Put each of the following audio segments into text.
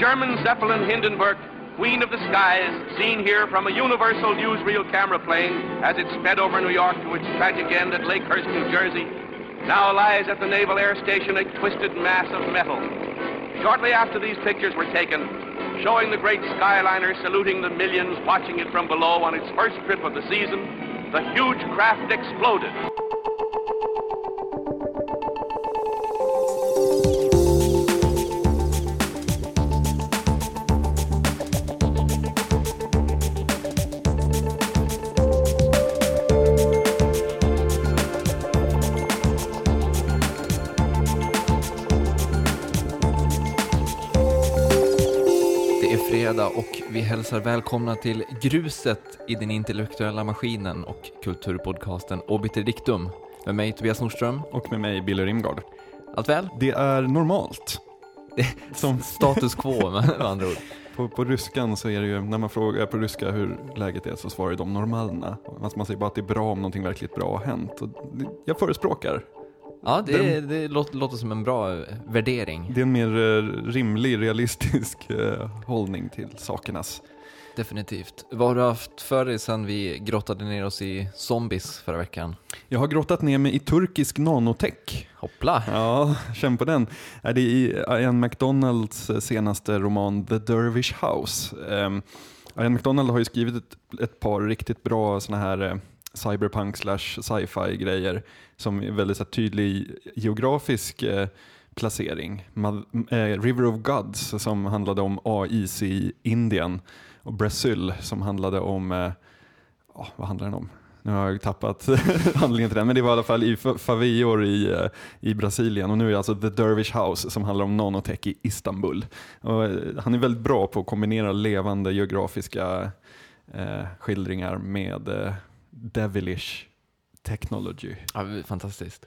German Zeppelin Hindenburg, Queen of the Skies, seen here from a universal newsreel camera plane as it sped over New York to its tragic end at Lakehurst, New Jersey, now lies at the Naval Air Station a twisted mass of metal. Shortly after these pictures were taken, showing the great Skyliner saluting the millions watching it from below on its first trip of the season, the huge craft exploded. Vi hälsar välkomna till Gruset i den intellektuella maskinen och kulturpodcasten Obiter Dictum med mig Tobias Nordström. Och med mig, Billy Rimgard. Allt väl? Det är normalt. Som Status quo med andra ord. på, på ryskan så är det ju, när man frågar på ryska hur läget är så svarar de normalna. Alltså man säger bara att det är bra om någonting verkligt bra har hänt. Och jag förespråkar. Ja, det, det låter, låter som en bra eh, värdering. Det är en mer eh, rimlig, realistisk eh, hållning till sakernas. Definitivt. Vad har du haft för dig sen vi grottade ner oss i zombies förra veckan? Jag har grottat ner mig i turkisk nanotech. Hoppla! Ja, känn på den. Är det i Ian McDonalds senaste roman The Dervish House. Um, Ian McDonald har ju skrivit ett, ett par riktigt bra såna här eh, cyberpunk slash sci-fi grejer som är väldigt så här, tydlig geografisk eh, placering. Ma- eh, River of Gods som handlade om AIC i Indien och Brazil som handlade om, eh, oh, vad handlar den om? Nu har jag tappat handlingen till den, men det var i alla fall i faveor i, eh, i Brasilien och nu är det alltså The Dervish House som handlar om nanotech i Istanbul. Och, eh, han är väldigt bra på att kombinera levande geografiska eh, skildringar med eh, devilish technology. Ja, fantastiskt.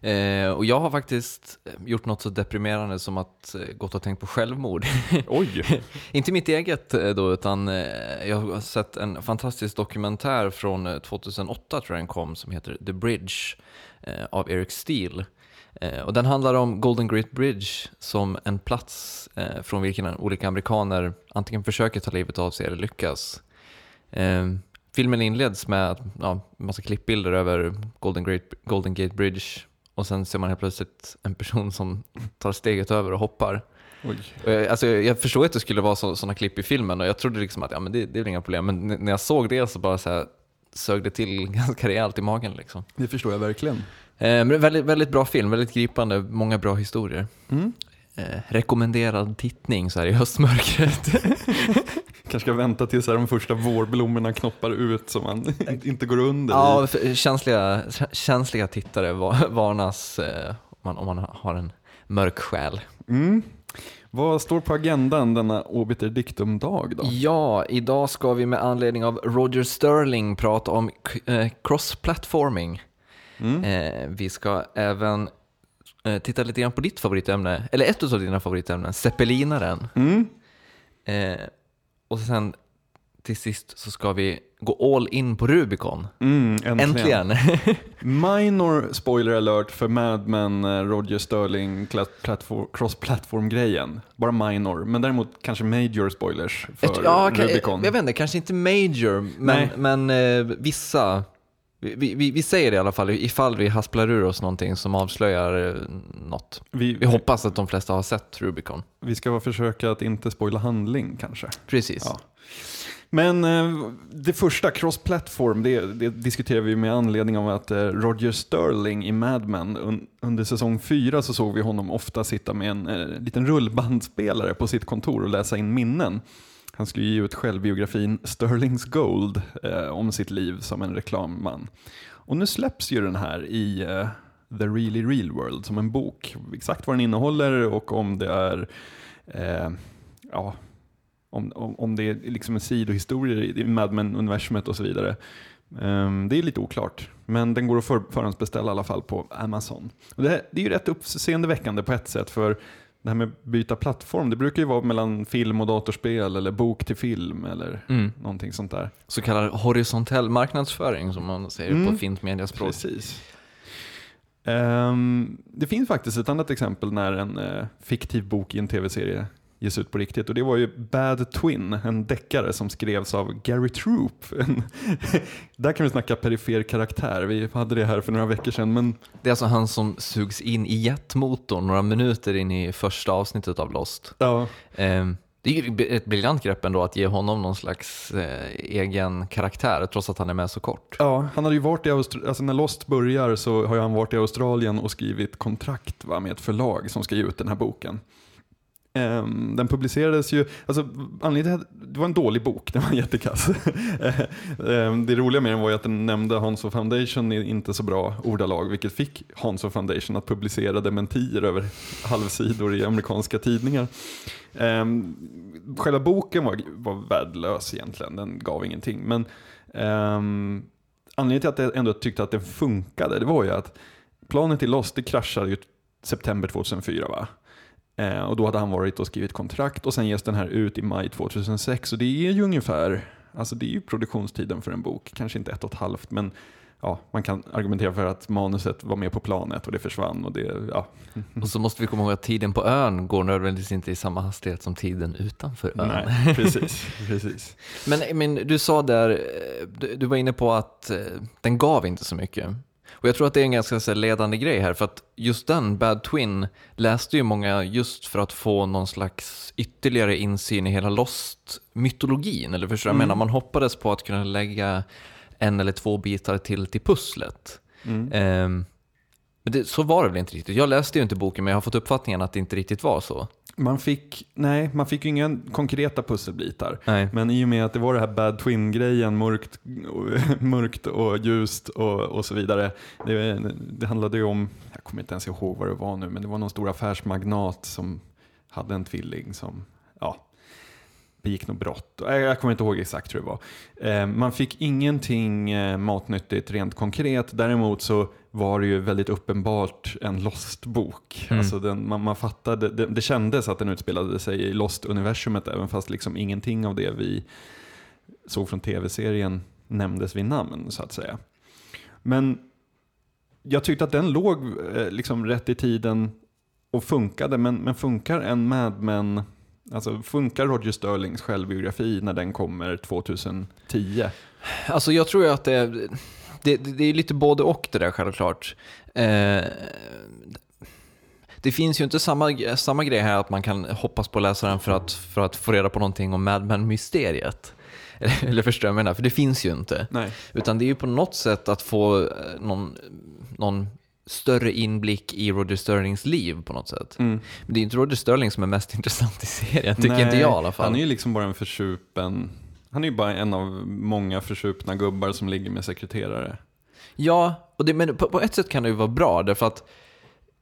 Eh, och jag har faktiskt gjort något så deprimerande som att eh, gått och tänkt på självmord. Oj! Inte mitt eget eh, då, utan eh, jag har sett en fantastisk dokumentär från eh, 2008 tror jag den kom, som heter The Bridge eh, av Eric Steele. Eh, Och den handlar om Golden Gate Bridge som en plats eh, från vilken olika amerikaner antingen försöker ta livet av sig eller lyckas. Filmen inleds med ja, massa klippbilder över Golden, Great, Golden Gate Bridge och sen ser man helt plötsligt en person som tar steget över och hoppar. Oj. Alltså, jag förstår att det skulle vara så, sådana klipp i filmen och jag trodde liksom att ja, men det, det är inga problem. Men när jag såg det så bara så här, sög det till ganska rejält i magen. Liksom. Det förstår jag verkligen. Eh, men väldigt, väldigt bra film, väldigt gripande, många bra historier. Mm. Eh, rekommenderad tittning så här i höstmörkret. Kanske ska vänta tills de första vårblommorna knoppar ut så man inte går under. ja, känsliga, känsliga tittare va- varnas eh, om, man, om man har en mörk själ. Mm. Vad står på agendan denna obiter dictum-dag då? Ja, idag ska vi med anledning av Roger Sterling prata om eh, cross-platforming. Mm. Eh, vi ska även eh, titta lite grann på ditt favoritämne, eller ett av dina favoritämnen, zeppelinaren. Mm. Eh, och sen till sist så ska vi gå all in på Rubicon. Mm, äntligen. Äntligen! Minor spoiler alert för Mad Men, eh, Roger Sterling, cross-platform-grejen. Bara minor, men däremot kanske major spoilers för Jag, ja, Rubicon. jag vet inte, kanske inte major, men, men eh, vissa. Vi, vi, vi säger det i alla fall ifall vi hasplar ur oss någonting som avslöjar eh, något. vi, Vi hoppas att de flesta har sett Rubicon. vi ska försöka att inte spoila handling kanske. Precis. Ja. Men eh, det första, cross-platform, det, det diskuterar vi med anledning av att eh, Roger Sterling i Mad Men, un, under säsong fyra så såg vi honom ofta sitta med en liten rullbandspelare på sitt kontor och läsa in minnen. Han skulle ge ut självbiografin Sterlings Gold eh, om sitt liv som en reklamman. Och nu släpps ju den här i eh, The Really Real World som en bok. Exakt vad den innehåller och om det är eh, ja, om, om, om det är liksom en sidohistoria i Mad Men-universumet och så vidare. Ehm, det är lite oklart, men den går att för, förhandsbeställa i alla fall på Amazon. Och det, här, det är ju rätt uppseendeväckande på ett sätt, för det här med byta plattform, det brukar ju vara mellan film och datorspel eller bok till film eller Mm. någonting sånt där. Så kallad horisontell marknadsföring som man säger Mm. på fint mediaspråk. Precis. Ehm, det finns faktiskt ett annat exempel när en eh, fiktiv bok i en tv-serie ges ut på riktigt. Och det var ju Bad Twin, en deckare som skrevs av Gary Troop. Där kan vi snacka perifer karaktär, vi hade det här för några veckor sedan. Men Det är alltså han som sugs in i jetmotorn några minuter in i första avsnittet av Lost. ja, Ehm, Det är ett briljant grepp ändå att ge honom någon slags eh, egen karaktär trots att han är med så kort. Ja, han hade ju varit i Australien, alltså när Lost börjar så har han varit i Australien och skrivit kontrakt va, med ett förlag som ska ge ut den här boken. Um, den publicerades ju, alltså anledningen till att det var en dålig bok, den var jättekass. um, det roliga med den var ju att den nämnde Hans of Foundation i inte så bra ordalag, vilket fick Hans of Foundation att publicera dementier över halvsidor i amerikanska tidningar. Um, själva boken var, var värdelös egentligen, den gav ingenting. Men um, anledningen till att jag ändå tyckte att den funkade, det var ju att planet i Lost det kraschade ju september 2004 va? Eh, och då hade han varit och skrivit kontrakt och sen ges den här ut i maj 2006. Och det är ju ungefär, alltså det är ju produktionstiden för en bok, kanske inte ett och ett halvt men ja, man kan argumentera för att manuset var med på planet och det försvann och det, ja. Och så måste vi komma ihåg att tiden på ön går nödvändigtvis inte i samma hastighet som tiden utanför ön. Nej, precis, precis. Men, men du sa där, eh, du, du var inne på att eh, den gav inte så mycket. Och jag tror att det är en ganska här, ledande grej här, för att just den, Bad Twin, läste ju många just för att få någon slags ytterligare insyn i hela Lost-mytologin. Eller förstår du? jag Mm. menar, man hoppades på att kunna lägga en eller två bitar till till pusslet. Mm. Ehm, men det, så var det väl inte riktigt. Jag läste ju inte boken, men jag har fått uppfattningen att det inte riktigt var så. Man fick, nej, man fick ju inga konkreta pusselbitar. Nej. Men i och med att det var det här Bad Twin-grejen, mörkt, mörkt och ljust och, och så vidare. Det, det handlade ju om, jag kommer inte ens ihåg vad det var nu, men det var någon stor affärsmagnat som hade en tvilling som, ja, begick något brott. Jag, jag kommer inte ihåg exakt hur det var. Eh, man fick ingenting eh, matnyttigt rent konkret. Däremot så var det ju väldigt uppenbart en Lost-bok. Mm. Alltså den, man, man fattade, det, det kändes att den utspelade sig i Lost-universumet även fast liksom ingenting av det vi såg från tv-serien nämndes vid namn så att säga. Men jag tyckte att den låg eh, liksom rätt i tiden och funkade, men, men funkar en Mad Men, alltså funkar Roger Sterlings självbiografi när den kommer 2010? Alltså jag tror ju att det, det, det är lite både och det där självklart. Eh, det finns ju inte samma, samma grej här att man kan hoppas på läsaren för att, för att få reda på någonting om Mad Men-mysteriet. Eller, förstår jag menar? För det finns ju inte. Nej. Utan det är ju på något sätt att få eh, någon, någon större inblick i Roger Sterlings liv på något sätt. Mm. Men det är inte Roger Sterling som är mest intressant i serien, tycker Nej, inte jag i alla fall. Han är ju liksom bara en försupen, han är ju bara en av många försupna gubbar som ligger med sekreterare. Ja, och det, men på, på ett sätt kan det ju vara bra därför att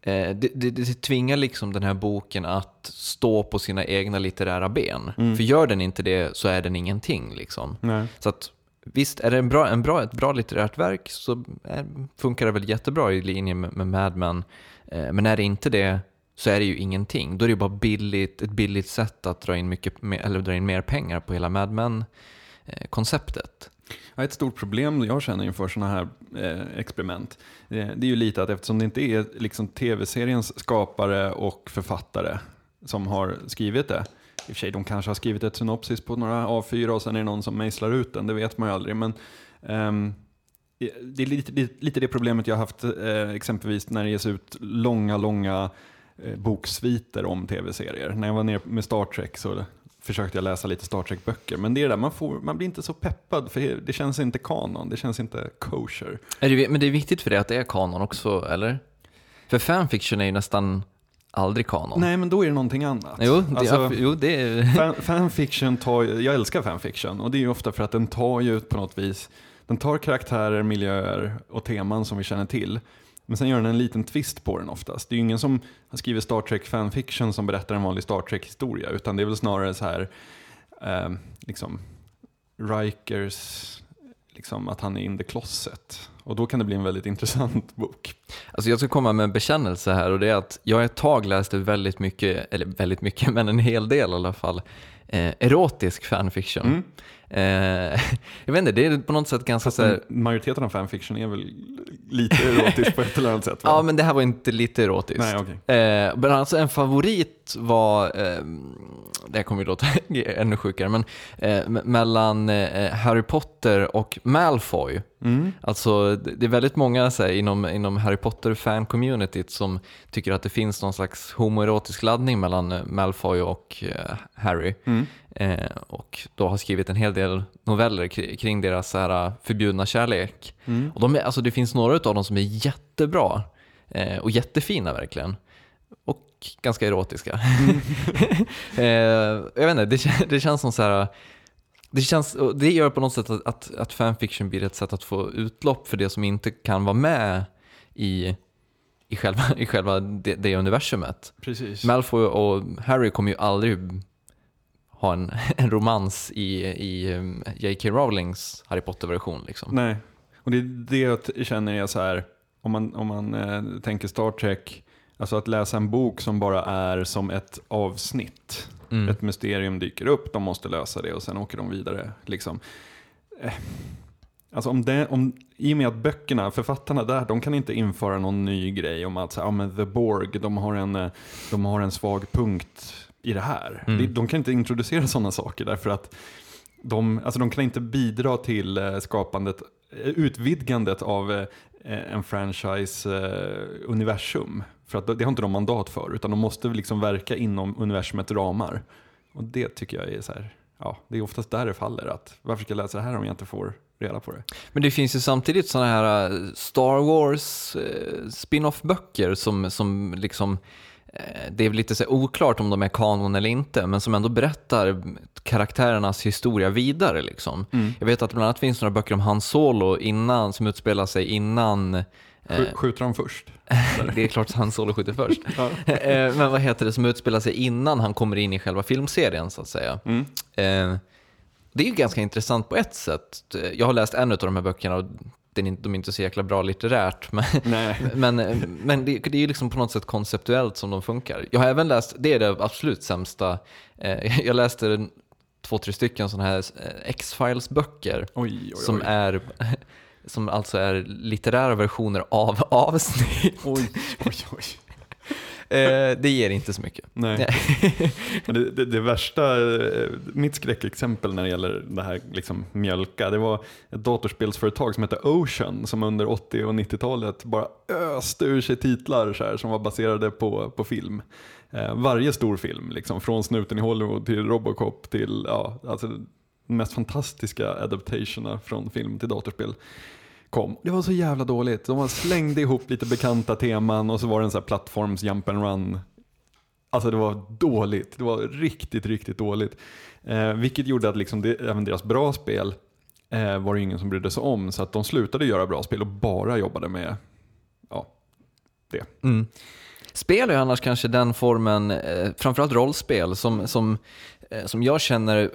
eh, det, det, det tvingar liksom den här boken att stå på sina egna litterära ben. Mm. För gör den inte det så är den ingenting. Liksom. Nej. Så att visst, är det en bra, en bra, ett bra litterärt verk så är, funkar det väl jättebra i linje med, med Mad Men. Eh, men är det inte det så är det ju ingenting. Då är det ju bara billigt, ett billigt sätt att dra in, mycket, mer- eller dra in mer pengar på hela Mad Men-konceptet. Eh, ja, ett stort problem jag känner inför sådana här eh, experiment, eh, det är ju lite att eftersom det inte är liksom tv-seriens skapare och författare som har skrivit det, i och för sig de kanske har skrivit ett synopsis på några A4 och sen är det någon som mejslar ut den, det vet man ju aldrig. Men um, det är lite, lite, lite det problemet jag har haft eh, exempelvis när det ges ut långa, långa eh, boksviter om tv-serier. När jag var nere med Star Trek så försökte jag läsa lite Star Trek-böcker. Men det är det där, man, får, man blir inte så peppad för det känns inte kanon, det känns inte kosher. Är det, men det är viktigt för dig att det är kanon också, eller? För fanfiction är ju nästan aldrig kanon. Nej, men då är det någonting annat. Jo, det, Alltså, jo, det är... fan, fanfiction tar jag älskar fanfiction och det är ju ofta för att den tar ju på något vis, den tar karaktärer, miljöer och teman som vi känner till. Men sen gör den en liten twist på den oftast. Det är ju ingen som har skrivit Star Trek fanfiction som berättar en vanlig Star Trek-historia, utan det är väl snarare så här, eh, liksom, Rikers, liksom att han är in the closet. Och då kan det bli en väldigt intressant bok. Alltså jag ska komma med en bekännelse här och det är att jag ett tag läste väldigt mycket, eller väldigt mycket, men en hel del i alla fall, eh, erotisk fanfiction. Mm. Eh, jag vet inte, det är på något sätt ganska så här, en, majoriteten av fanfiction är väl lite erotisk på ett eller annat sätt? va? Ja, men det här var inte lite erotiskt. Nej, okej. Eh, men alltså en favorit var, eh, det här kommer ju låta ännu sjukare, men eh, mellan eh, Harry Potter och Malfoy. Mm. Alltså det är väldigt många så här, inom, inom Harry Potter-fan-communityt som tycker att det finns någon slags homoerotisk laddning mellan eh, Malfoy och eh, Harry. Mm. Eh, och då har skrivit en hel del noveller kri- kring deras så här, förbjudna kärlek. Mm. Och de är, alltså, det finns några av dem som är jättebra eh, och jättefina verkligen. Och ganska erotiska. eh, jag vet inte, det, det känns som så här... Det, känns, det gör på något sätt att, att, att fanfiction blir ett sätt att få utlopp för det som inte kan vara med i, i själva, i själva det, det universumet. Precis. Malfoy och Harry kommer ju aldrig ha en, en romans i, i um, J.K. Rowlings Harry Potter-version. Liksom. Nej, och det är det jag känner är så här, om man, om man eh, tänker Star Trek, alltså att läsa en bok som bara är som ett avsnitt. Mm. Ett mysterium dyker upp, de måste lösa det och sen åker de vidare. Liksom. Eh, Alltså om det, om, I och med att böckerna, författarna där, de kan inte införa någon ny grej om att så, ja, men The Borg, de har, en, eh, de har en svag punkt i det här. Mm. De, kan inte introducera sådana saker därför att de, alltså de kan inte bidra till eh, skapandet, utvidgandet av en franchise-universum. För att det har inte de mandat för, utan de måste liksom verka inom universumets ramar. Och det tycker jag är så här, ja, det är oftast där det faller. Att, varför ska jag läsa det här om jag inte får reda på det? Men det finns ju samtidigt sådana här eh, Star Wars eh, spin-off-böcker som, som liksom eh, det är lite så oklart om de är kanon eller inte, men som ändå berättar karaktärernas historia vidare. Liksom. Jag vet att det bland annat finns några böcker om Han Solo innan, som utspelar sig innan Sk- Skjuter de först? det är klart att Han Solo skjuter först. Eh, Men vad heter det som utspelar sig innan han kommer in i själva filmserien så att säga. Mm. Eh, Det är ju ganska intressant på ett sätt. Jag har läst en av de här böckerna och de är inte så jäkla bra litterärt. Men, men, men det, det är ju liksom på något sätt konceptuellt som de funkar. Jag har även läst, det är det absolut sämsta, eh, jag läste två, tre stycken sådana här eh, X-Files böcker Oj, oj, oj. som är som alltså är litterära versioner av avsnitt. Oj, oj, oj. Eh, det ger inte så mycket. Nej. Det, det, det värsta, eh, mitt skräckexempel när det gäller det här liksom mjölka, det var ett datorspelsföretag som hette Ocean som under 80 och 90-talet bara öste ur sig titlar så här, som var baserade på, på film. Eh, varje stor film, liksom, från Snuten i Hollywood till Robocop till ja, alltså, mest fantastiska adaptationerna från film till datorspel kom. Det var så jävla dåligt. De slängde ihop lite bekanta teman och så var det en sån här plattforms jump and run. Alltså det var dåligt. Det var riktigt, riktigt dåligt. Eh, vilket gjorde att liksom det, även deras bra spel eh, var det ingen som brydde sig om. Så att de slutade göra bra spel och bara jobbade med ja, det. Mm. Spel är annars kanske den formen, eh, framförallt rollspel, som, som, eh, som jag känner eh,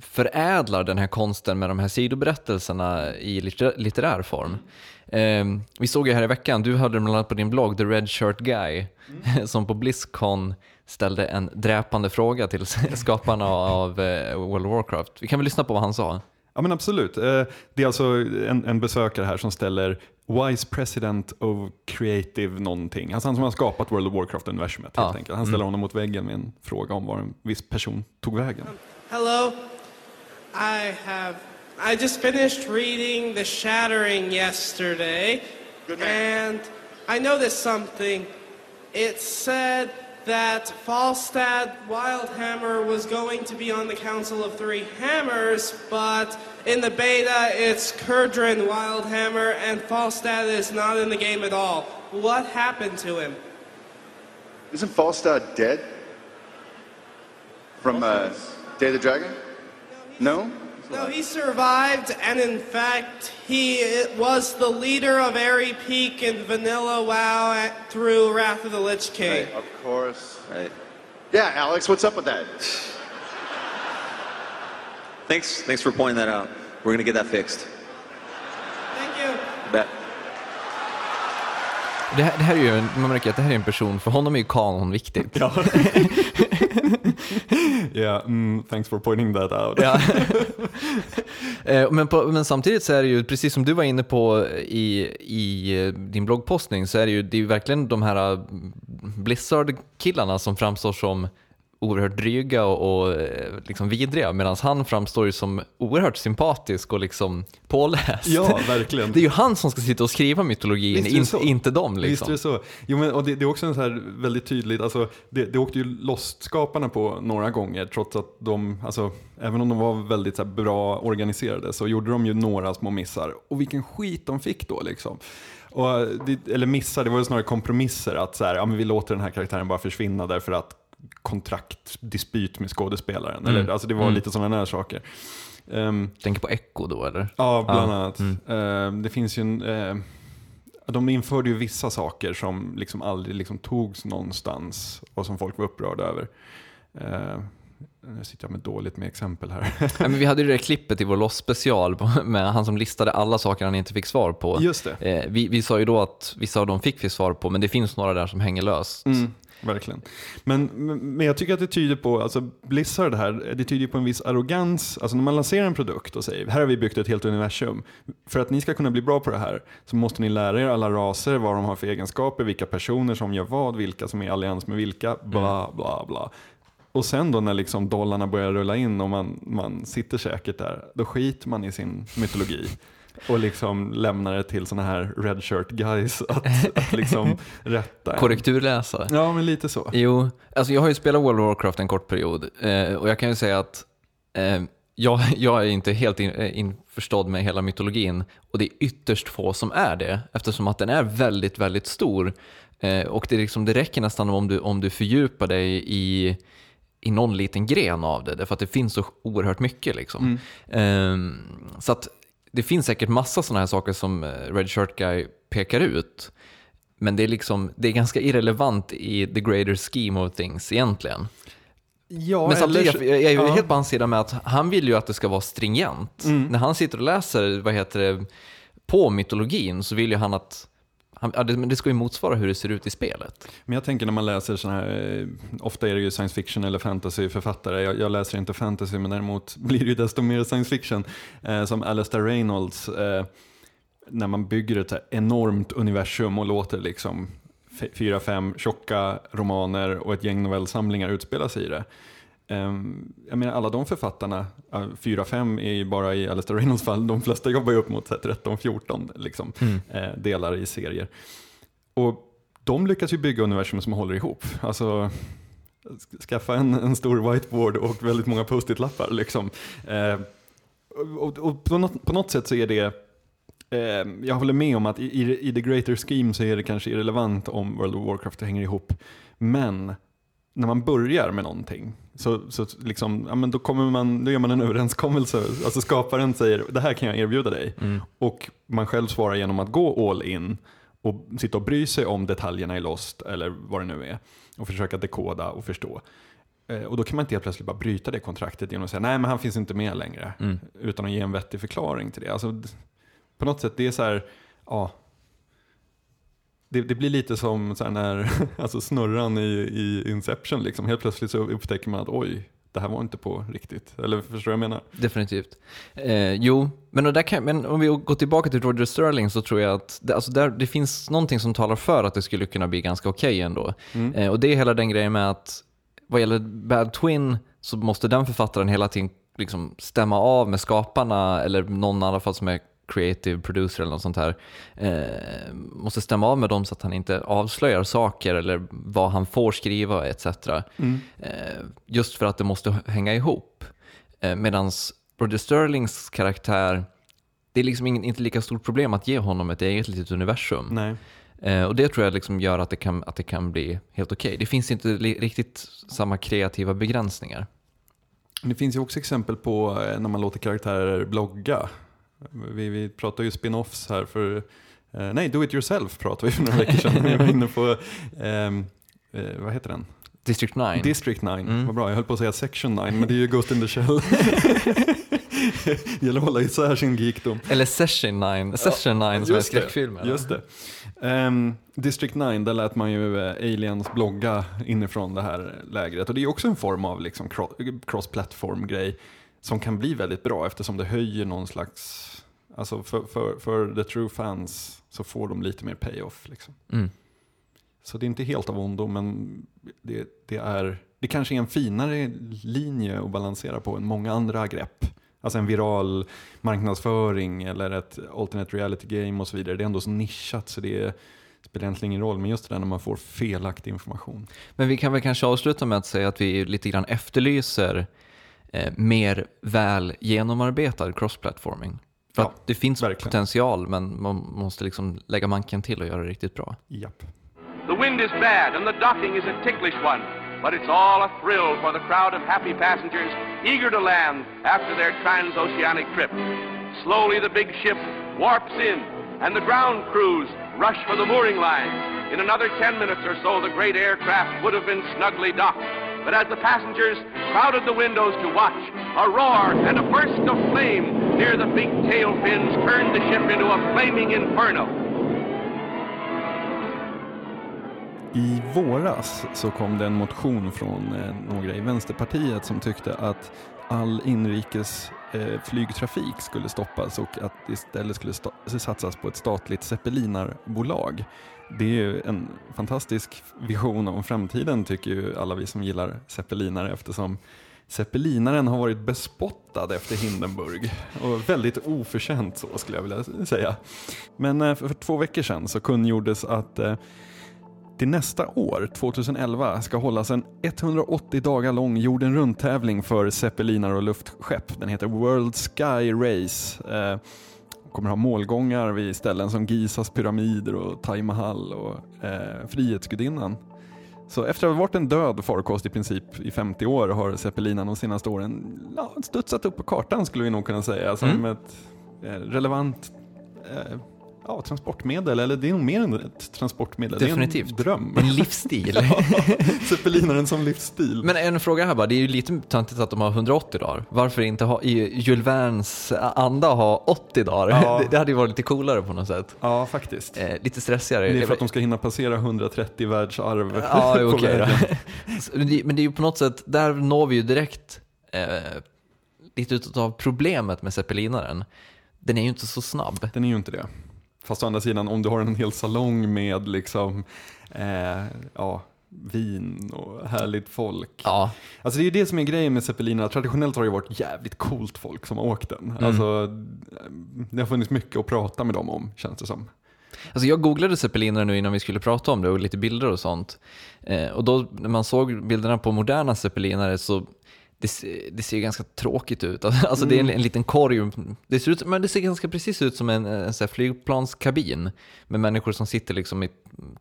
förädlar den här konsten med de här sidoberättelserna i litter, litterär form. Eh, vi såg ju här i veckan, du hade bland annat på din blogg The Red Shirt Guy, som på Blizzcon ställde en dräpande fråga till skaparna av eh, World of Warcraft. Vi kan väl lyssna på vad han sa? Ja men absolut. Eh, Det är alltså en, en besökare här som ställer Wise President of Creative någonting. Alltså han som har skapat World of Warcraft-universumet helt Ja. enkelt. Han ställer honom mot väggen med en fråga om var en viss person tog vägen. Hello. I have. I just finished reading The Shattering yesterday, and I noticed something. It said that Falstad Wildhammer was going to be on the Council of Three Hammers, but in the beta it's Kurdrin Wildhammer, and Falstad is not in the game at all. What happened to him? Isn't Falstad dead? From uh, Day of the Dragon? No? No, he survived, and in fact, he was the leader of Airy Peak and Vanilla WoW at, through Wrath of the Lich King. Right, of course. Right. Yeah, Alex, what's up with that? Thanks, thanks for pointing that out. We're gonna get that fixed. Thank you. Bet. Det här, det här är ju, en- man märker att det här är en person, för honom är ju kanon viktigt. Ja. yeah, mm, thanks for pointing that out. Eh, men, på, men samtidigt så är det ju, precis som du var inne på i, i eh, din bloggpostning, så är det ju, det är verkligen de här eh, Blizzard-killarna som framstår som oerhört dryga och, och eh, liksom vidriga medan han framstår ju som oerhört sympatisk och liksom påläst. Ja, verkligen. Det är ju han som ska sitta och skriva mytologin, Visst in, inte dem. Visst Liksom. är det så. Jo, men, och det, det är också en så här väldigt tydligt, alltså, det, det åkte ju Lost-skaparna på några gånger trots att de, alltså, även om de var väldigt här, bra organiserade så gjorde de ju några små missar. Och vilken skit de fick då liksom. Och eller missar, det var ju snarare kompromisser. Att så här, ja, men vi låter den här karaktären bara försvinna därför att kontraktdispyt med skådespelaren. Eller, alltså, det var lite sådana här saker. Ehm, Tänker på Echo då eller? Ja, bland Ja, annat. Eh, det finns ju en, eh, de införde ju vissa saker som liksom aldrig liksom togs någonstans och som folk var upprörda över. Eh, nu sitter jag med dåligt med exempel här. Nej, men vi hade ju det där klippet i vår Lost special med han som listade alla saker han inte fick svar på. Just det. Eh, vi, vi sa ju då att vissa av dem fick vi svar på, men det finns några där som hänger löst. Mm, verkligen. Men, men jag tycker att det tyder på, alltså Blizzard här, det tyder på en viss arrogans. Alltså när man lanserar en produkt och säger, här har vi byggt ett helt universum. För att ni ska kunna bli bra på det här så måste ni lära er alla raser, vad de har för egenskaper, vilka personer som gör vad, vilka som är i allians med vilka, bla bla bla. Och sen då när liksom dollarna börjar rulla in och man, man sitter säkert där, då skiter man i sin mytologi. Och liksom lämnar det till sådana här red shirt guys att, att liksom rätta en. Korrekturläsa. Ja, men lite så. Jo, alltså jag har ju spelat World of Warcraft en kort period eh, och jag kan ju säga att eh, jag, jag är inte helt in, eh, införstådd med hela mytologin och det är ytterst få som är det eftersom att den är väldigt, väldigt stor. Eh, och det, liksom, det räcker nästan om du, om du fördjupar dig i, i någon liten gren av det, därför att det finns så oerhört mycket. Liksom. Eh, så att det finns säkert massa sådana här saker som eh, Red Shirt Guy pekar ut. Men det är, liksom, det är ganska irrelevant i the greater scheme of things egentligen. Ja, Men samtidigt, eller- jag, jag är ju ja. helt på hans sida med att han vill ju att det ska vara stringent. Mm. När han sitter och läser, vad heter det, på mytologin så vill ju han att ja, det, men det ska ju motsvara hur det ser ut i spelet. Men jag tänker när man läser sådana här, eh, ofta är det ju science fiction eller fantasy-författare. Jag, jag läser inte fantasy men däremot blir det ju desto mer science fiction. Eh, som Alastair Reynolds, eh, när man bygger ett enormt universum och låter liksom fyra, fem tjocka romaner och ett gäng novellsamlingar utspela sig i det. Ehm, jag menar alla de författarna, fyra, fem är ju bara i Alastair Reynolds fall, de flesta jobbar ju upp mot så här 13-14 liksom, eh, delar i serier. Och de lyckas ju bygga universum som håller ihop. Alltså, sk- skaffa en, en stor whiteboard och väldigt många post-it-lappar. Liksom. Eh, och, och på, något, på något sätt så är det, eh, jag håller med om att i, i, i the greater scheme så är det kanske irrelevant om World of Warcraft hänger ihop. Men när man börjar med någonting så, så liksom, ja, men då, kommer man, då gör man en överenskommelse. Alltså skaparen säger det här kan jag erbjuda dig. Och man själv svarar genom att gå all in och sitta och bry sig om detaljerna i Lost eller vad det nu är och försöka dekoda och förstå. Eh, Och då kan man inte helt plötsligt bara bryta det kontraktet genom att säga nej men han finns inte med längre. Utan att ge en vettig förklaring till det. Alltså, på något sätt, det är så här, ja. Det, det blir lite som så här när, alltså snurran i, i Inception, liksom. helt plötsligt så upptäcker man att oj, det här var inte på riktigt. Eller förstår du vad jag menar? Definitivt. Eh, jo, men, och där kan, men om vi går tillbaka till Roger Sterling så tror jag att det, alltså där, det finns någonting som talar för att det skulle kunna bli ganska okej ändå. Eh, och det är hela den grejen med att vad gäller Bad Twin så måste den författaren hela tiden liksom stämma av med skaparna eller någon i alla fall som är creative producer eller något sånt här. Eh, måste stämma av med dem så att han inte avslöjar saker eller vad han får skriva etc. Eh, just för att det måste hänga ihop. Eh, Medan Roger Sterlings karaktär, det är liksom ingen, inte lika stort problem att ge honom ett eget litet universum. Nej. Eh, och det tror jag liksom gör att det kan, att det kan bli helt okej. Det finns inte riktigt samma kreativa begränsningar. Det finns ju också exempel på eh, när man låter karaktärer blogga. Vi, vi pratar ju spin-offs här för, eh, nej, Do It Yourself pratade vi för några veckor sedan. Vi var inne på, ehm, eh, vad heter den? District 9. District 9, vad bra. Jag höll på att säga Section 9, men det är ju Ghost in the Shell. Det gäller att hålla isär sin geekdom. Eller Session 9, Session 9 som är skräckfilmen. Just det. Ehm, District 9, där lät man ju eh, aliens blogga inifrån det här lägret. Och det är också en form av liksom cro- cross-platform-grej som kan bli väldigt bra eftersom det höjer någon slags, alltså för, för, för the true fans så får de lite mer payoff. Liksom. Mm. Så det är inte helt av ondo, men det, det, är, det kanske är en finare linje att balansera på än många andra grepp. Alltså en viral marknadsföring eller ett alternate reality game och så vidare. Det är ändå så nischat så det spelar egentligen ingen roll. Men just det där när man får felaktig information. Men vi kan väl kanske avsluta med att säga att vi lite grann efterlyser eh, mer väl genomarbetad cross-platforming. För Ja, att det finns verkligen. potential men man måste liksom lägga manken till och göra det riktigt bra. Japp. The wind is bad and the docking is a ticklish one, but it's all a thrill for the crowd of happy passengers eager to land after their transoceanic trip. Slowly the big ship warps in, and the ground crews rush for the mooring lines. In another 10 minutes or so, the great aircraft would have been snugly docked. But as the passengers crowded the windows to watch, a roar and a burst of flame near the big tail fins turned the ship into a flaming inferno. I våras så kom det en motion från eh, några i Vänsterpartiet som tyckte att all inrikes eh, flygtrafik skulle stoppas och att det istället skulle satsas på ett statligt zeppelinarbolag. Det är ju en fantastisk vision om framtiden tycker ju alla vi som gillar zeppelinare eftersom Zeppelinaren har varit bespottad efter Hindenburg och väldigt oförtjänt så skulle jag vilja säga. Men eh, för två veckor sedan så kungjordes att eh, till nästa år, 2011, ska hållas en 180 dagar lång jorden runt-tävling för zeppelinare och luftskepp. Den heter World Sky Race. Eh, kommer ha målgångar vid ställen som Gizas pyramider och Taj Mahal och eh, Frihetsgudinnan. Så efter att ha varit en död farkost i princip i 50 år har Zeppelinan de senaste åren ja, studsat upp på kartan skulle vi nog kunna säga som Mm. ett eh, relevant eh, ja, transportmedel. Eller det är nog mer än ett transportmedel. Definitivt. Det är en dröm. En livsstil. Zeppelinaren som livsstil. Men en fråga här bara, det är ju lite töntigt att de har 180 dagar. Varför inte ha, i Jules Vernes anda ha 80 dagar? Ja. Det, det hade ju varit lite coolare på något sätt. Ja, faktiskt. Eh, lite stressigare. Det är för att de ska hinna passera 130 världsarv Ja, på okej då. vägen. Men det är ju på något sätt, där når vi ju direkt eh, lite utav problemet med zeppelinaren. Den är ju inte så snabb. Den är ju inte det. Fast å andra sidan, om du har en hel salong med liksom, eh, ja, vin och härligt folk. Ja, Alltså det är ju det som är grejen med zeppelinerna. Traditionellt har det varit jävligt coolt folk som har åkt den. Alltså, det har funnits mycket att prata med dem om, känns det som. Alltså jag googlade zeppelinare nu innan vi skulle prata om det och lite bilder och sånt. Eh, och då när man såg bilderna på moderna zeppelinare så det, det ser ganska tråkigt ut. Alltså det är en, en liten korg. Det ser, ut, men det ser ganska precis ut som en, en så flygplanskabin med människor som sitter liksom i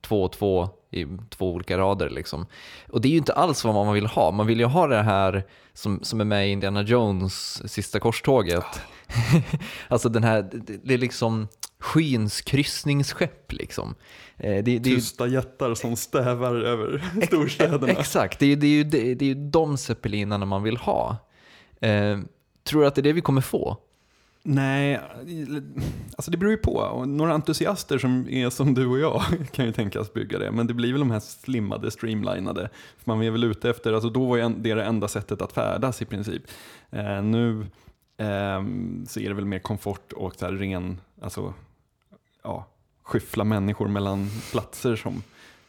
två och två i två olika rader. Liksom. Och det är ju inte alls vad man vill ha. Man vill ju ha det här som, som är med i Indiana Jones sista korståget. alltså den här, det, det är liksom skyns kryssningsskepp liksom. Eh, Det, det är ju, Tysta jättar som stävar över storstäderna. exakt, det är, ju- det, är det, det är ju de zeppelinarna man vill ha. Eh, tror du att det är det vi kommer få? Nej, alltså det beror ju på. Och Några entusiaster som är som du och jag kan ju tänkas bygga det. Men det blir väl de här slimmade, streamlinade. För man är väl ute efter, alltså då var det det enda sättet att färdas i princip. Eh, nu ehm, så är det väl mer komfort och så här ren, alltså ja, skyffla människor mellan platser som,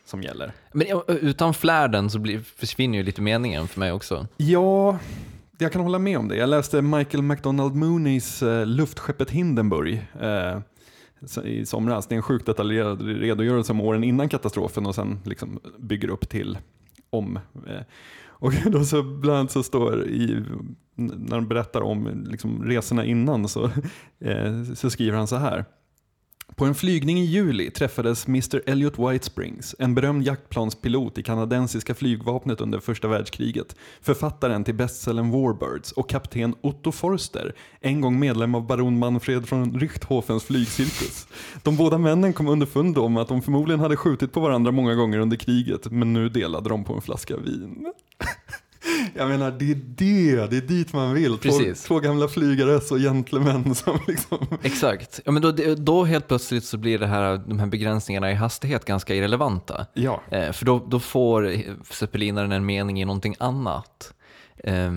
som gäller. Men utan flärden så blir, försvinner ju lite meningen för mig också. Ja, jag kan hålla med om det. Jag läste Michael McDonald Mooneys eh, Luftskeppet Hindenburg eh, i somras. Det är en sjukt detaljerad redogörelse om åren innan katastrofen och sen liksom bygger upp till om. Eh, och då så bland annat så står i, när de berättar om liksom resorna innan så, eh, så skriver han så här. På en flygning i juli träffades Mr Elliot Whitesprings, en berömd jaktplanspilot i kanadensiska flygvapnet under första världskriget, författaren till bestsellern Warbirds och kapten Otto Forster, en gång medlem av baron Manfred från Richthofens flygcirkus. De båda männen kom underfund om att de förmodligen hade skjutit på varandra många gånger under kriget, men nu delade de på en flaska vin. Jag menar, det är det, det är dit man vill. Två, Precis. två gamla flygare och gentlemän som liksom Exakt. Ja, men då, då helt plötsligt så blir det här, de här begränsningarna i hastighet ganska irrelevanta. Ja, Eh, för då, då får zeppelinaren en mening i någonting annat. Eh,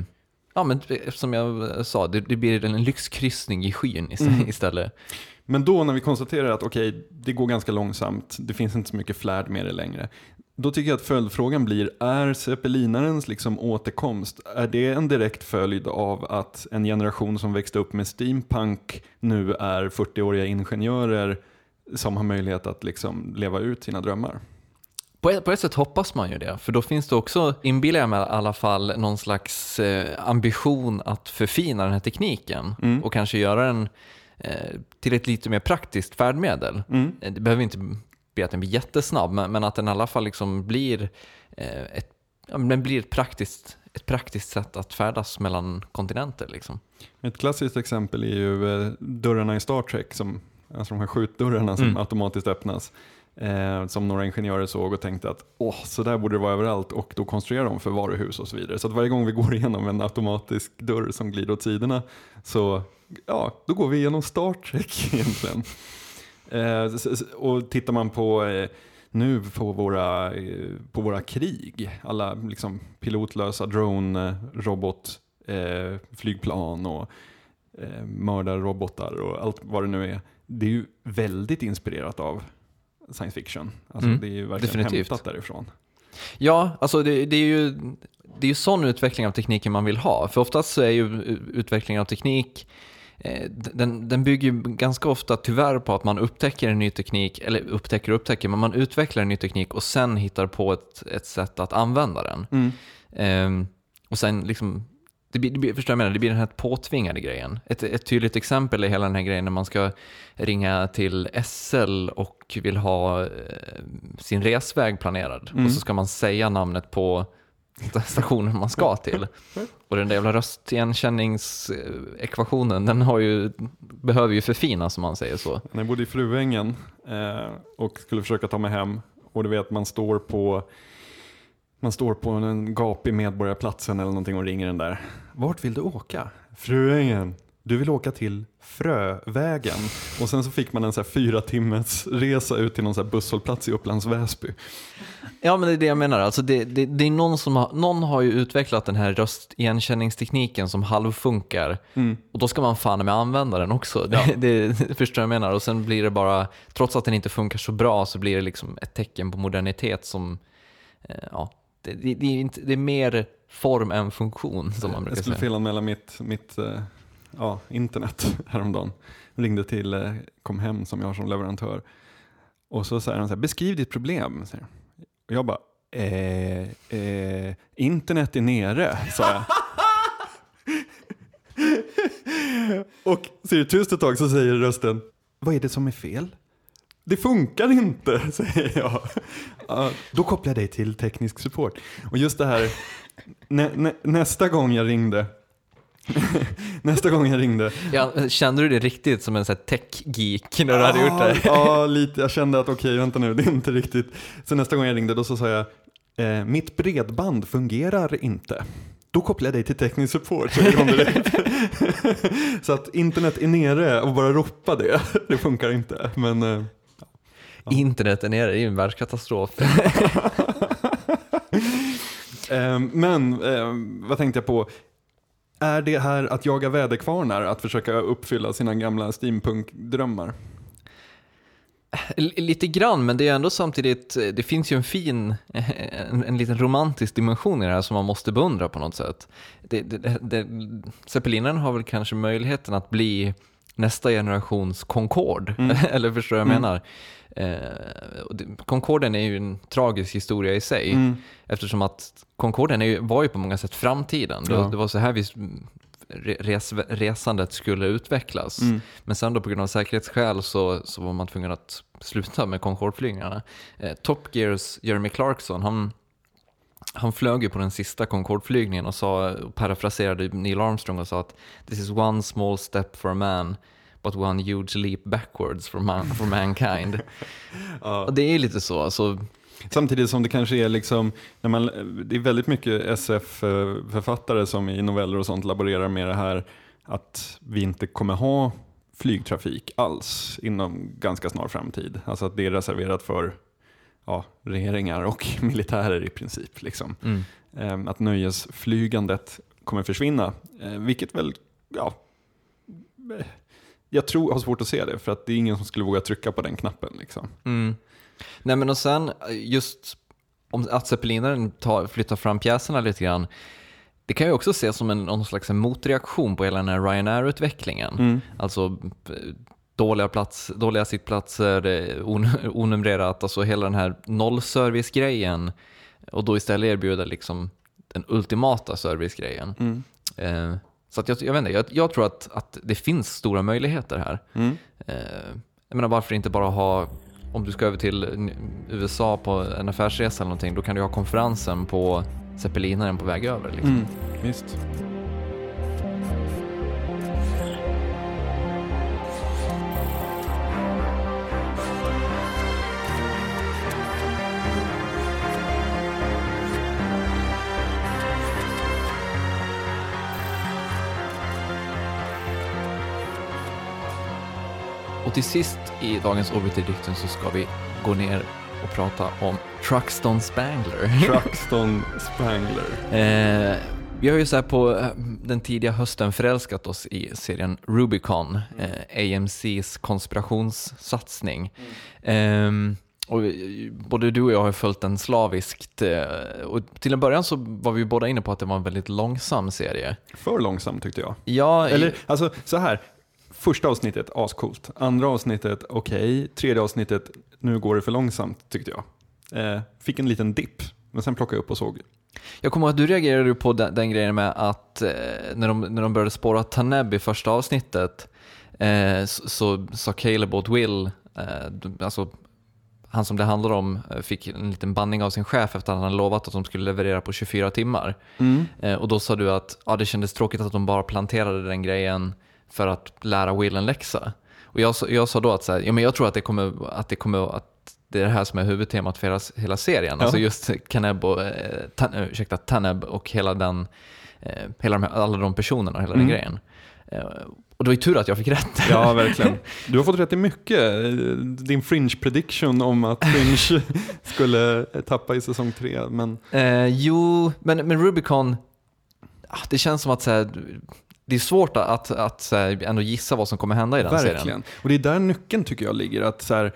ja, men som jag sa, det, det blir en lyxkryssning i skyn Mm. istället. Men då när vi konstaterar att okej, det går ganska långsamt, det finns inte så mycket flärd med det längre. Då tycker jag att följdfrågan blir, är zeppelinarens liksom återkomst, är det en direkt följd av att en generation som växte upp med steampunk nu är 40-åriga ingenjörer som har möjlighet att liksom leva ut sina drömmar? På ett, på ett sätt hoppas man ju det, för då finns det också, inbillar jag mig i alla fall, någon slags eh, ambition att förfina den här tekniken Mm. och kanske göra den eh, till ett lite mer praktiskt färdmedel. Mm. Eh, Det behöver inte bli att den blir jättesnabb, men, men att den i alla fall liksom blir, eh, ett, ja, den blir ett, praktiskt, ett praktiskt sätt att färdas mellan kontinenter. Liksom. Ett klassiskt exempel är ju eh, dörrarna i Star Trek, som, alltså de här skjutdörrarna som Mm. automatiskt öppnas. Eh, som några ingenjörer såg och tänkte att åh, så där borde det vara överallt och då konstruerar de för varuhus och så vidare. Så att varje gång vi går igenom en automatisk dörr som glider åt sidorna så ja, då går vi igenom Star Trek egentligen. Eh, och tittar man på eh, nu på våra, eh, på våra krig, alla liksom pilotlösa drone, robot, flygplan och eh, mördarrobotar och allt vad det nu är. Det är ju väldigt inspirerat av science fiction. Alltså Mm, det är ju verkligen definitivt. hämtat därifrån. Ja, alltså det, det är ju det är ju sån utveckling av tekniken man vill ha. För oftast så är ju u- utveckling av teknik den, den bygger ju ganska ofta tyvärr på att man upptäcker en ny teknik, eller upptäcker och upptäcker, men man utvecklar en ny teknik och sen hittar på ett, ett sätt att använda den. Mm. Ehm, och sen liksom, det blir, det blir, förstår jag menar, det blir den här påtvingade grejen. Ett, ett tydligt exempel är hela den här grejen när man ska ringa till SL och vill ha eh, sin resväg planerad. Mm. Och så ska man säga namnet på stationen man ska till. Och den där jävla röstigenkänningsekvationen, den har ju, behöver ju förfinas om man säger så. När jag bodde i Fruängen eh, och skulle försöka ta mig hem och du vet man står på man står på en gapig Medborgarplatsen eller någonting och ringer den där. Vart vill du åka? Fruängen. Du vill åka till Frövägen. Och sen så fick man en så här fyra timmars resa ut till någon så här busshållplats i Upplands Väsby. Ja, men det är det jag menar. Alltså det, det, det är någon som har, någon har ju utvecklat den här röstigenkänningstekniken som halvfunkar. Och då ska man fan med använda den också. Det, det, förstår jag menar. Och sen blir det bara, trots att den inte funkar så bra, så blir det liksom ett tecken på modernitet som, eh, ja, det, det, är inte, det är mer form än funktion som man Jag brukar skulle säga. felanmäla mitt, mitt eh, ja, internet häromdagen. Ringde till eh, Comhem som jag har som leverantör. Och så säger han så här, beskriv ditt problem. Säger. Och jag bara, eh, eh, internet är nere, sa jag. och ser det tyst ett tag så säger rösten, vad är det som är fel? Det funkar inte, säger jag. Ja, då kopplar jag dig till teknisk support. Och just det här, nä, nä, nästa gång jag ringde, nästa gång jag ringde, Ja, kände du det riktigt som en tech-geek när du hade gjort det? Ja, lite. Jag kände att okej, vänta nu, det är inte riktigt. Så nästa gång jag ringde då så sa jag, eh, mitt bredband fungerar inte. Då kopplar jag dig till teknisk support. Så, så att internet är nere och bara ropa det, det funkar inte. Men eh, Internet är nere, det är ju en världskatastrof. Eh, Men eh, vad tänkte jag på? Är det här att jaga väderkvarnar, att försöka uppfylla sina gamla steampunk-drömmar? L- Lite grann, men det är ändå samtidigt, det finns ju en fin, en, en liten romantisk dimension i det här som man måste beundra på något sätt. Det, det, det, Zeppelinaren har väl kanske möjligheten att bli nästa generations Concorde, eller förstår du vad jag menar? Eh, Concorden är ju en tragisk historia i sig, eftersom att Concorden är ju, var ju på många sätt framtiden. Det, Ja. det var så här vi re- res, resandet skulle utvecklas. Men sen då på grund av säkerhetsskäl så, så var man tvungen att sluta med Concorde-flygningarna. Eh, Top Gears Jeremy Clarkson, han, han flög ju på den sista Concorde-flygningen och, sa, parafraserade Neil Armstrong och sa att this is one small step for a man but one huge leap backwards for, man, for mankind. Och det är lite så. Alltså, Samtidigt som det kanske är liksom, när man, det är väldigt mycket SF-författare som i noveller och sånt laborerar med det här att vi inte kommer ha flygtrafik alls inom ganska snar framtid. Alltså att det är reserverat för ja, regeringar och militärer i princip. Liksom. mm. Ehm, Att nöjesflygandet kommer försvinna, eh, vilket väl, ja, eh, jag tror, har svårt att se det, för att det är ingen som skulle våga trycka på den knappen. Liksom. Mm. Nej men och sen just om att zeppelinaren tar, flyttar fram pjäserna lite grann, det kan ju också ses som en någon slags motreaktion på hela den här Ryanair-utvecklingen. Mm. Alltså eh, dåliga, plats, dåliga sittplatser, eh, on, onumrerat, alltså hela den här nollservice-grejen och då istället erbjuda liksom den ultimata servicegrejen. Mm. Eh, så att jag, jag vet inte, jag, jag tror att, att det finns stora möjligheter här. Mm. Eh, jag menar varför inte bara ha, om du ska över till USA på en affärsresa eller någonting, då kan du ha konferensen på zeppelinaren på väg över. Liksom. Mm. Visst. Och till sist i dagens Obiter-dikten så ska vi gå ner och prata om Truxton Spangler. Truxton Spangler. Eh, vi har ju så här på eh, den tidiga hösten förälskat oss i serien Rubicon, eh, AMCs konspirationssatsning. Ehm, och vi- både du och jag har följt den slaviskt. eh, och till en början så var vi båda inne på att det var en väldigt långsam serie. För långsam tyckte jag. Ja, i- Eller alltså så här. Första avsnittet, ascoolt. Andra avsnittet, okej. Tredje avsnittet, nu går det för långsamt tyckte jag. Eh, fick en liten dipp, men sen plockade jag upp och såg. Jag kommer ihåg att du reagerade på den, den grejen med att eh, när, de, när de började spåra Taneb i första avsnittet eh, så, sa Caleb åt Will, eh, alltså han som det handlar om, eh, fick en liten banning av sin chef efter att han hade lovat att de skulle leverera på 24 timmar. Eh, och då sa du att ja, det kändes tråkigt att de bara planterade den grejen för att lära Will en läxa. Och jag, jag sa då att så här, ja, men jag tror att det kommer att det kommer att det är det här som är huvudtemat för hela, hela serien. Ja. Alltså just Kaneb och, eh, tan, eh, ursäkta, Taneb och hela den, eh, hela de alla de personerna och hela den grejen. Eh, och det var ju tur att jag fick rätt. Ja, verkligen. Du har fått rätt i mycket. Eh, Din fringe prediction om att Fringe skulle tappa i säsong tre. Men Eh, jo, men, men Rubicon, ah, det känns som att så här, det är svårt att, att, att här, ändå gissa vad som kommer hända i den serien. verkligen. Och det är där nyckeln tycker jag ligger. Att så här,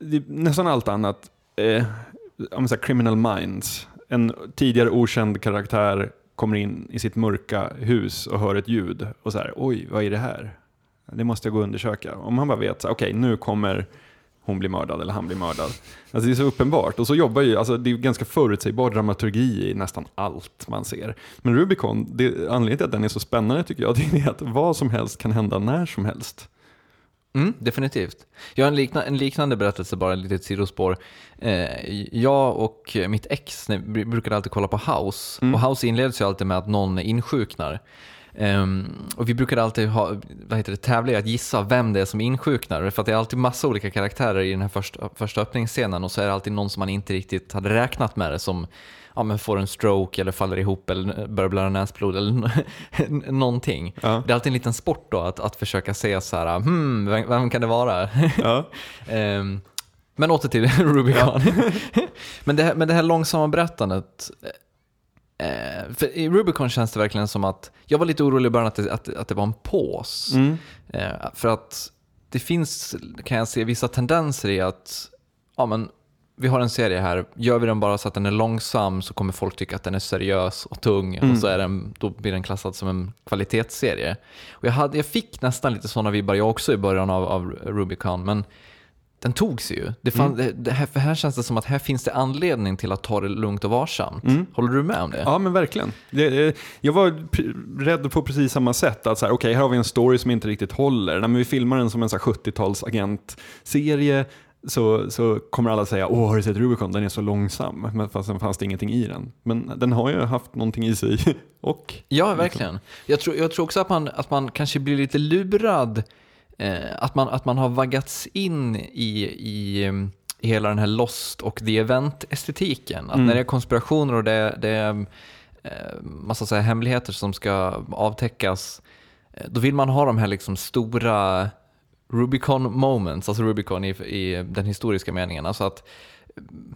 det, nästan allt annat, eh, om så här, criminal minds, en tidigare okänd karaktär kommer in i sitt mörka hus och hör ett ljud och så här, oj, vad är det här? Det måste jag gå och undersöka. Om han bara vet, okej, okay, okej, nu kommer hon bli mördad eller han blir mördad. Alltså det är så uppenbart. Och så jobbar ju, alltså det är ju ganska förutsägbar dramaturgi i nästan allt man ser. Men Rubicon, det, anledningen till att den är så spännande tycker jag, det är att vad som helst kan hända när som helst. Mm, definitivt. Jag har en, likna, en liknande berättelse, bara ett litet sidospår. Eh, jag och mitt ex brukade alltid kolla på House. Mm. Och House inleds ju alltid med att någon insjuknar. Ehm, och vi brukade alltid ha, vad heter det, tävla i att gissa vem det är som insjuknar. För att det är alltid massa olika karaktärer i den här första, första öppningsscenen och så är det alltid någon som man inte riktigt hade räknat med det som ja, men får en stroke eller faller ihop eller börjar blöda näsblod eller någonting. Ja. Det är alltid en liten sport då att, att försöka se så här, hmm, vem, vem kan det vara? Ja. Ehm, men åter till Rubicon. men, det här, men det här långsamma berättandet. Eh, för I Rubicon känns det verkligen som att, jag var lite orolig i början att det, att, att det var en pås. Mm. Eh, för att det finns, kan jag se, vissa tendenser i att, ja men, vi har en serie här, gör vi den bara så att den är långsam så kommer folk tycka att den är seriös och tung och så är den, då blir den klassad som en kvalitetsserie. Och jag, hade, jag fick nästan lite sådana vibbar jag också i början av, av Rubicon, men den tog sig ju. Det, fann, det, det här, för här känns det som att här finns det anledning till att ta det lugnt och varsamt. Håller du med om det? Ja, men verkligen. Jag var rädd på precis samma sätt. Att så här, okej, här har vi en story som inte riktigt håller. Nej, men vi filmar den som en så här 70-talsagentserie så, så kommer alla säga åh, har du sett Rubicon? Den är så långsam. Men fast sen fanns det ingenting i den. Men den har ju haft någonting i sig. Och Ja, verkligen. Jag tror, jag tror också att man, att man kanske blir lite lurad. Eh, att, man, att man har vaggats in i, i, eh, i hela den här Lost och The Event-estetiken. Att när det är konspirationer och det, det är eh, massa så här hemligheter som ska avtäckas, eh, då vill man ha de här liksom stora Rubicon moments, alltså Rubicon i, i den historiska meningen. Alltså att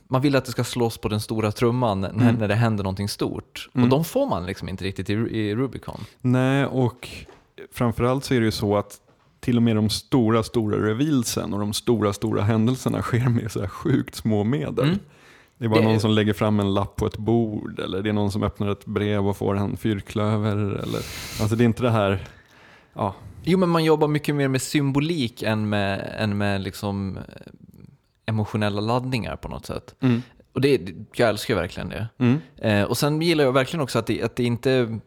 man vill att det ska slås på den stora trumman när, när det händer någonting stort. Och de får man liksom inte riktigt i, i Rubicon. Nej, och framförallt så är det ju så att till och med de stora, stora revealsen och de stora, stora händelserna sker med så här sjukt små medel. Mm. Det är bara Det- någon som lägger fram en lapp på ett bord eller det är någon som öppnar ett brev och får en fyrklöver. Eller, alltså det är inte det här, ja, Jo, men man jobbar mycket mer med symbolik än med, än med liksom eh, emotionella laddningar på något sätt. Mm. Och det, jag älskar verkligen det. Mm. Eh, och sen gillar jag verkligen också att det, att det inte,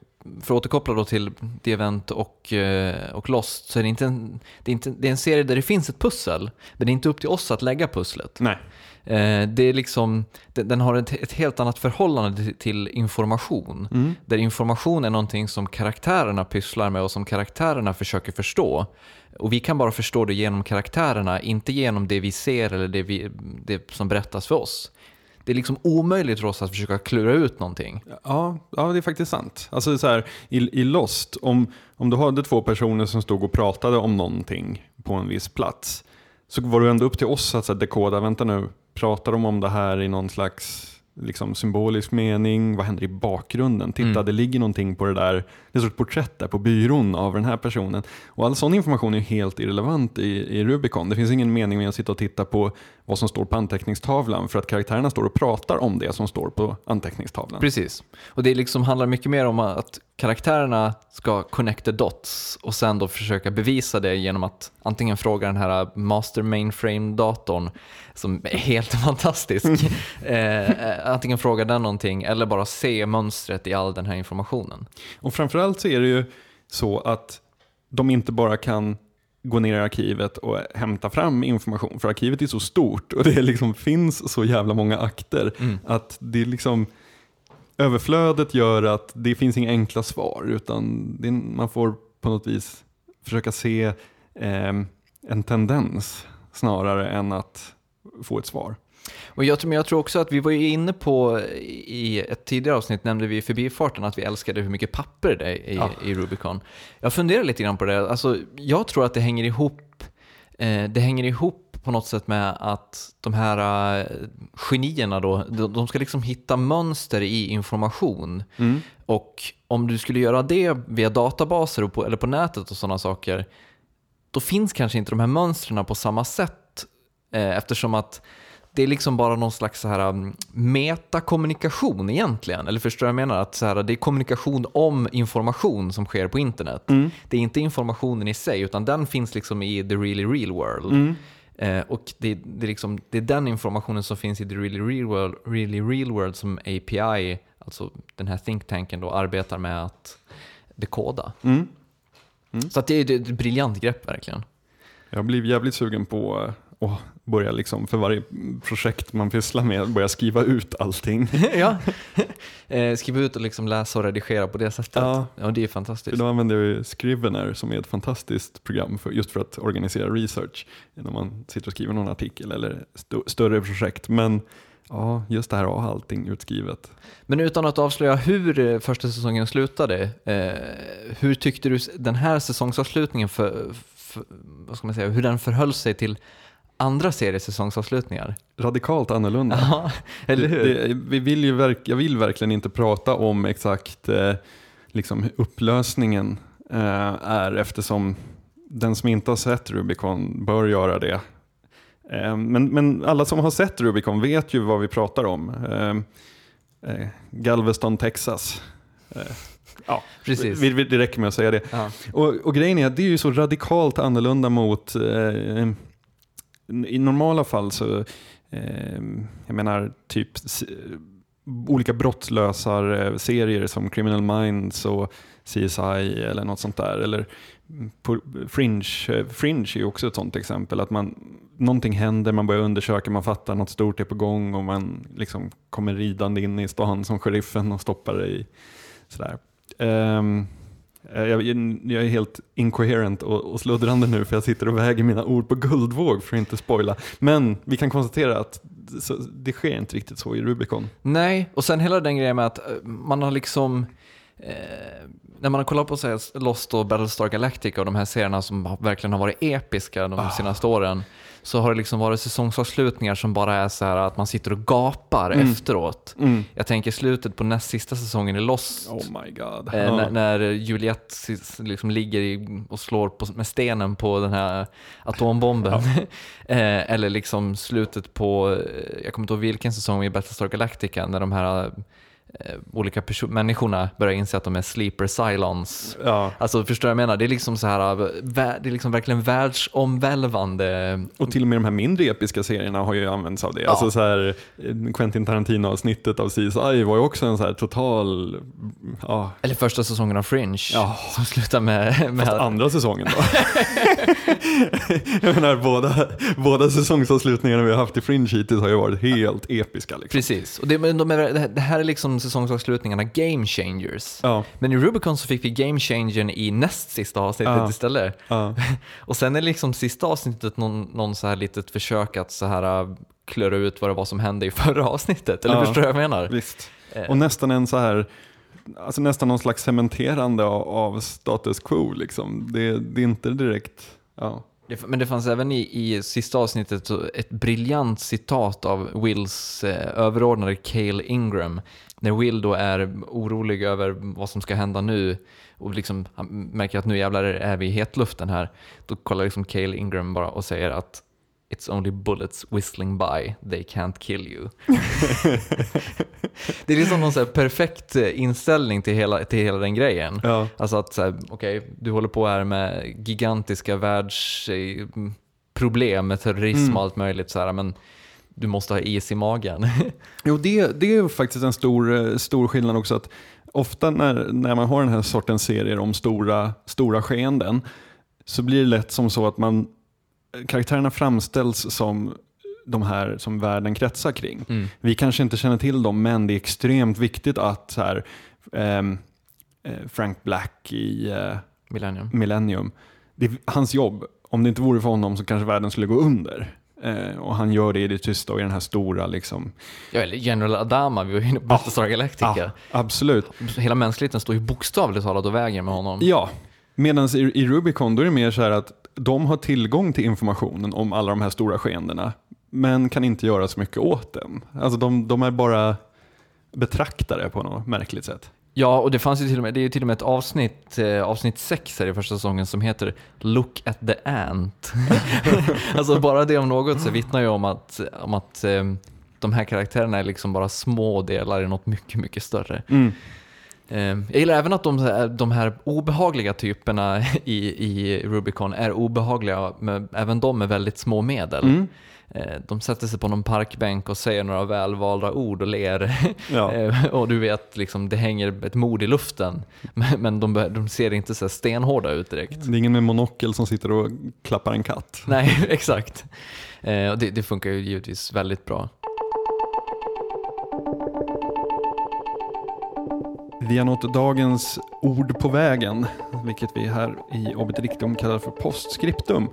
för att återkoppla då till The Event och, eh, och Lost, så är det inte en, det är, inte, det är en serie där det finns ett pussel, men det är inte upp till oss att lägga pusslet. nej. Eh, det är liksom, den, har ett, ett helt annat förhållande till, till information. Mm. Där information är någonting som karaktärerna pysslar med och som karaktärerna försöker förstå. Och vi kan bara förstå det genom karaktärerna, inte genom det vi ser eller det, vi, det som berättas för oss. Det är liksom omöjligt för oss att försöka klura ut någonting. Ja, ja, det är faktiskt sant. Alltså så här, i, I Lost, om, om du hade två personer som stod och pratade om någonting på en viss plats, så var det ändå upp till oss att så här, dekoda, vänta nu, pratar de om det här i någon slags liksom, symbolisk mening? Vad händer i bakgrunden? Titta, Mm. det ligger någonting på det där, det står ett porträtt där på byrån av den här personen. Och all sån information är helt irrelevant i, i Rubicon. Det finns ingen mening med att sitta och titta på vad som står på anteckningstavlan, för att karaktärerna står och pratar om det som står på anteckningstavlan. Precis. Och det liksom handlar mycket mer om att karaktärerna ska connect the dots och sen då försöka bevisa det genom att antingen fråga den här master mainframe-datorn som är helt fantastisk. eh, eh, antingen fråga den någonting eller bara se mönstret i all den här informationen. Och framförallt så är det ju så att de inte bara kan gå ner i arkivet och hämta fram information, för arkivet är så stort och det liksom finns så jävla många akter Mm. att det liksom överflödet gör att det finns inga enkla svar, utan det man får på något vis försöka se eh, en tendens snarare än att få ett svar. Och jag, tror- men jag tror också att vi var ju inne på, i ett tidigare avsnitt nämnde vi i förbifarten att vi älskade hur mycket papper det är i, Ja. i Rubicon. Jag funderar lite grann på det, alltså, jag tror att det hänger ihop, eh, det hänger ihop på något sätt med att de här eh, genierna då, de, de ska liksom hitta mönster i information. Och om du skulle göra det via databaser på, eller på nätet och sådana saker, då finns kanske inte de här mönstren på samma sätt eh, eftersom att det är liksom bara någon slags så här um, metakommunikation egentligen. Eller förstår du vad jag menar? Att så här, det är kommunikation om information som sker på internet. Det är inte informationen i sig, utan den finns liksom i the really real world. Eh, och det, det, är liksom, det är den informationen som finns i the really real world, really real world som API, alltså den här think tanken då, arbetar med att dekoda. Mm. Så att det är det är ett briljant grepp verkligen. Jag blir jävligt sugen på att börja liksom för varje projekt man pysslar med börja skriva ut allting. ja. eh, skriva ut och liksom läsa och redigera på det sättet. Ja. Ja, det är fantastiskt. Idag använder jag Scrivener som är ett fantastiskt program för, just för att organisera research när man sitter och skriver någon artikel eller st större projekt. Men ja, just det här att ha allting utskrivet. Men utan att avslöja hur eh, första säsongen slutade, eh, hur tyckte du den här säsongsavslutningen, för, för, vad ska man säga, hur den förhöll sig till andra seriesäsongsavslutningar? Radikalt annorlunda. Ja, eller hur? Det, det, vi vill ju verk, jag vill verkligen inte prata om exakt eh, liksom upplösningen eh, är eftersom den som inte har sett Rubicon bör göra det. Eh, men, men alla som har sett Rubicon vet ju vad vi pratar om. Eh, eh, Galveston, Texas. Eh, ja, Precis. vi, vi, det räcker med att säga det. Ja. Och, och grejen är att det är ju så radikalt annorlunda mot eh, i normala fall så, eh, jag menar typ olika brottslösar-serier eh, som Criminal Minds och CSI eller något sånt där. Eller Fringe, eh, Fringe är ju också ett sånt exempel. Att man, någonting händer, man börjar undersöka, man fattar något stort är på gång och man liksom kommer ridande in i stan som sheriffen och stoppar det i sådär. Eh, jag, jag är helt incoherent och, och sluddrande nu för jag sitter och väger mina ord på guldvåg för att inte spoila. Men vi kan konstatera att så, det sker inte riktigt så i Rubicon. Nej, och sen hela den grejen med att eh, man har liksom eh, när man har kollat på här, Lost och Battlestar Galactica och de här serierna som verkligen har varit episka de Ah. senaste åren så har det liksom varit säsongsavslutningar som bara är så här att man sitter och gapar efteråt. Jag tänker slutet på näst sista säsongen i Lost. Oh my god. Eh, när, när Juliette sis- liksom ligger i, och slår på, med stenen på den här atombomben. eh, eller liksom slutet på, eh, jag kommer inte ihåg vilken säsong i Battlestar Galactica, när de här olika perso- människorna börjar inse att de är sleeper Cylons. Ja. Alltså förstår du vad jag menar? Det är liksom så här, eh, det är liksom verkligen världsomvälvande. Och till och med de här mindre episka serierna har ju använts av det. Alltså så här, eh, Quentin Tarantino-avsnittet av CSI var ju också en så här total, ja, Eller första säsongen av Fringe, Ja. som slutar med, med fast andra säsongen då. Jag menar båda, båda säsongsavslutningarna vi har haft i Fringe hittills har ju varit helt episka. Liksom. Precis, och det, men de är, det här är liksom säsongsavslutningarna game changers. Ja. Men i Rubicon så fick vi game changern i näst sista avsnittet Ja. istället. Ja. Och sen är liksom sista avsnittet någon, någon så här litet försök att så här äh, klura ut vad det var som hände i förra avsnittet. Eller Ja. förstår du vad jag menar? Visst. Eh. Och nästan en så här, alltså nästan någon slags cementerande av, av status quo liksom. Det, det är inte direkt, ja. Det, men det fanns även i, i sista avsnittet ett briljant citat av Wills eh, överordnade Cale Ingram. När Will då är orolig över vad som ska hända nu och liksom han märker att nu jävlar är vi i hetluften här. Då kollar liksom Cale Ingram bara och säger att It's only bullets whistling by, they can't kill you. det är liksom någon så perfekt eh, inställning till hela, till hela den grejen. Ja. Alltså att så här, okej, du håller på här med gigantiska världsproblem med terrorism Mm. och allt möjligt så här, men du måste ha is i magen. Jo, det, det är faktiskt en stor, eh, stor skillnad också. att Ofta när, när man har den här sortens serier om stora, stora skeenden så blir det lätt som så att man, karaktärerna framställs som de här som världen kretsar kring. Mm. Vi kanske inte känner till dem, men det är extremt viktigt att så här, ehm, eh, Frank Black i eh, Millennium. Millennium, det är hans jobb. Om det inte vore för honom så kanske världen skulle gå under. Eh, och han gör det i det tysta och i den här stora liksom. Ja, eller General Adama, vi var ju inne på Battlestar Galactica. Ja, absolut. Hela mänskligheten står ju bokstavligt talat och väger med honom. Ja, medan i, i Rubicon då är det mer så här att de har tillgång till informationen om alla de här stora skeendena, men kan inte göra så mycket åt den. Alltså de, de är bara betraktare på något märkligt sätt. Ja, och det fanns ju till och med, det är till och med ett avsnitt, eh, avsnitt 6 här i första säsongen som heter Look at the Ant. alltså bara det om något så vittnar ju om att, om att eh, de här karaktärerna är liksom bara små delar i något mycket, mycket större. Eh, Jag gillar även att de, de här obehagliga typerna i, i Rubicon är obehagliga, men även de med väldigt små medel. Mm. Eh, De sätter sig på någon parkbänk och säger några välvalda ord och ler. Ja. Eh, och du vet, liksom, det hänger ett mord i luften. Men, de, de ser inte så stenhårda ut direkt. Det är ingen med monokel som sitter och klappar en katt. Nej, exakt. Och det, det funkar ju givetvis väldigt bra. Vi har nått dagens ord på vägen, vilket vi här i Obit Riktum kallar för postscriptum.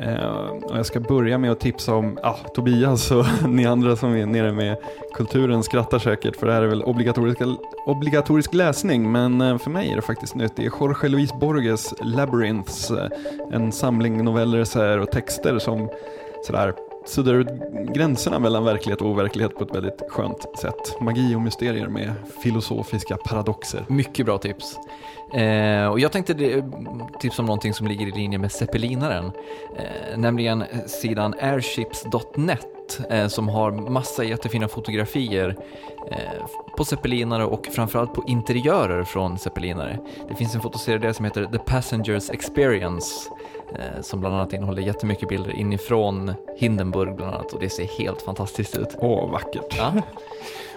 Eh, och jag ska börja med att tipsa om, ah, Tobias och ni andra som är nere med kulturen skrattar säkert, för det här är väl obligatorisk, obligatorisk läsning, men eh, för mig är det faktiskt nytt. Det är Jorge Luis Borges Labyrinths, eh, en samling noveller och texter som sådär suddar ut gränserna mellan verklighet och overklighet på ett väldigt skönt sätt. Magi och mysterier med filosofiska paradoxer. Mycket bra tips. Eh, och jag tänkte tipsa om någonting som ligger i linje med zeppelinaren. Eh, nämligen sidan airships.net eh, som har massa jättefina fotografier eh, på zeppelinare och framförallt på interiörer från zeppelinare. Det finns en fotoserie där som heter The Passengers Experience som bland annat innehåller jättemycket bilder inifrån Hindenburg bland annat och det ser helt fantastiskt ut. Åh, vackert. Ja.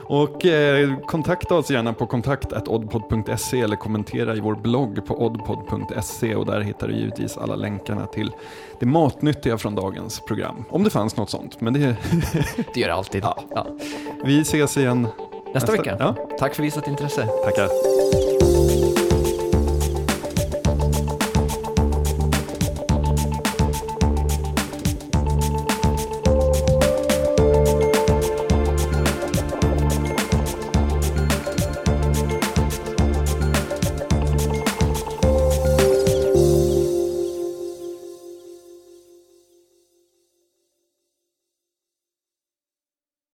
Och eh, kontakta oss gärna på kontakt.oddpod.se eller kommentera i vår blogg på oddpod.se och där hittar du givetvis alla länkarna till det matnyttiga från dagens program. Om det fanns något sånt, men det, Det gör det alltid. Ja. Ja. vi ses igen Nästa, vecka. Ja, Tack för visat intresse. tackar.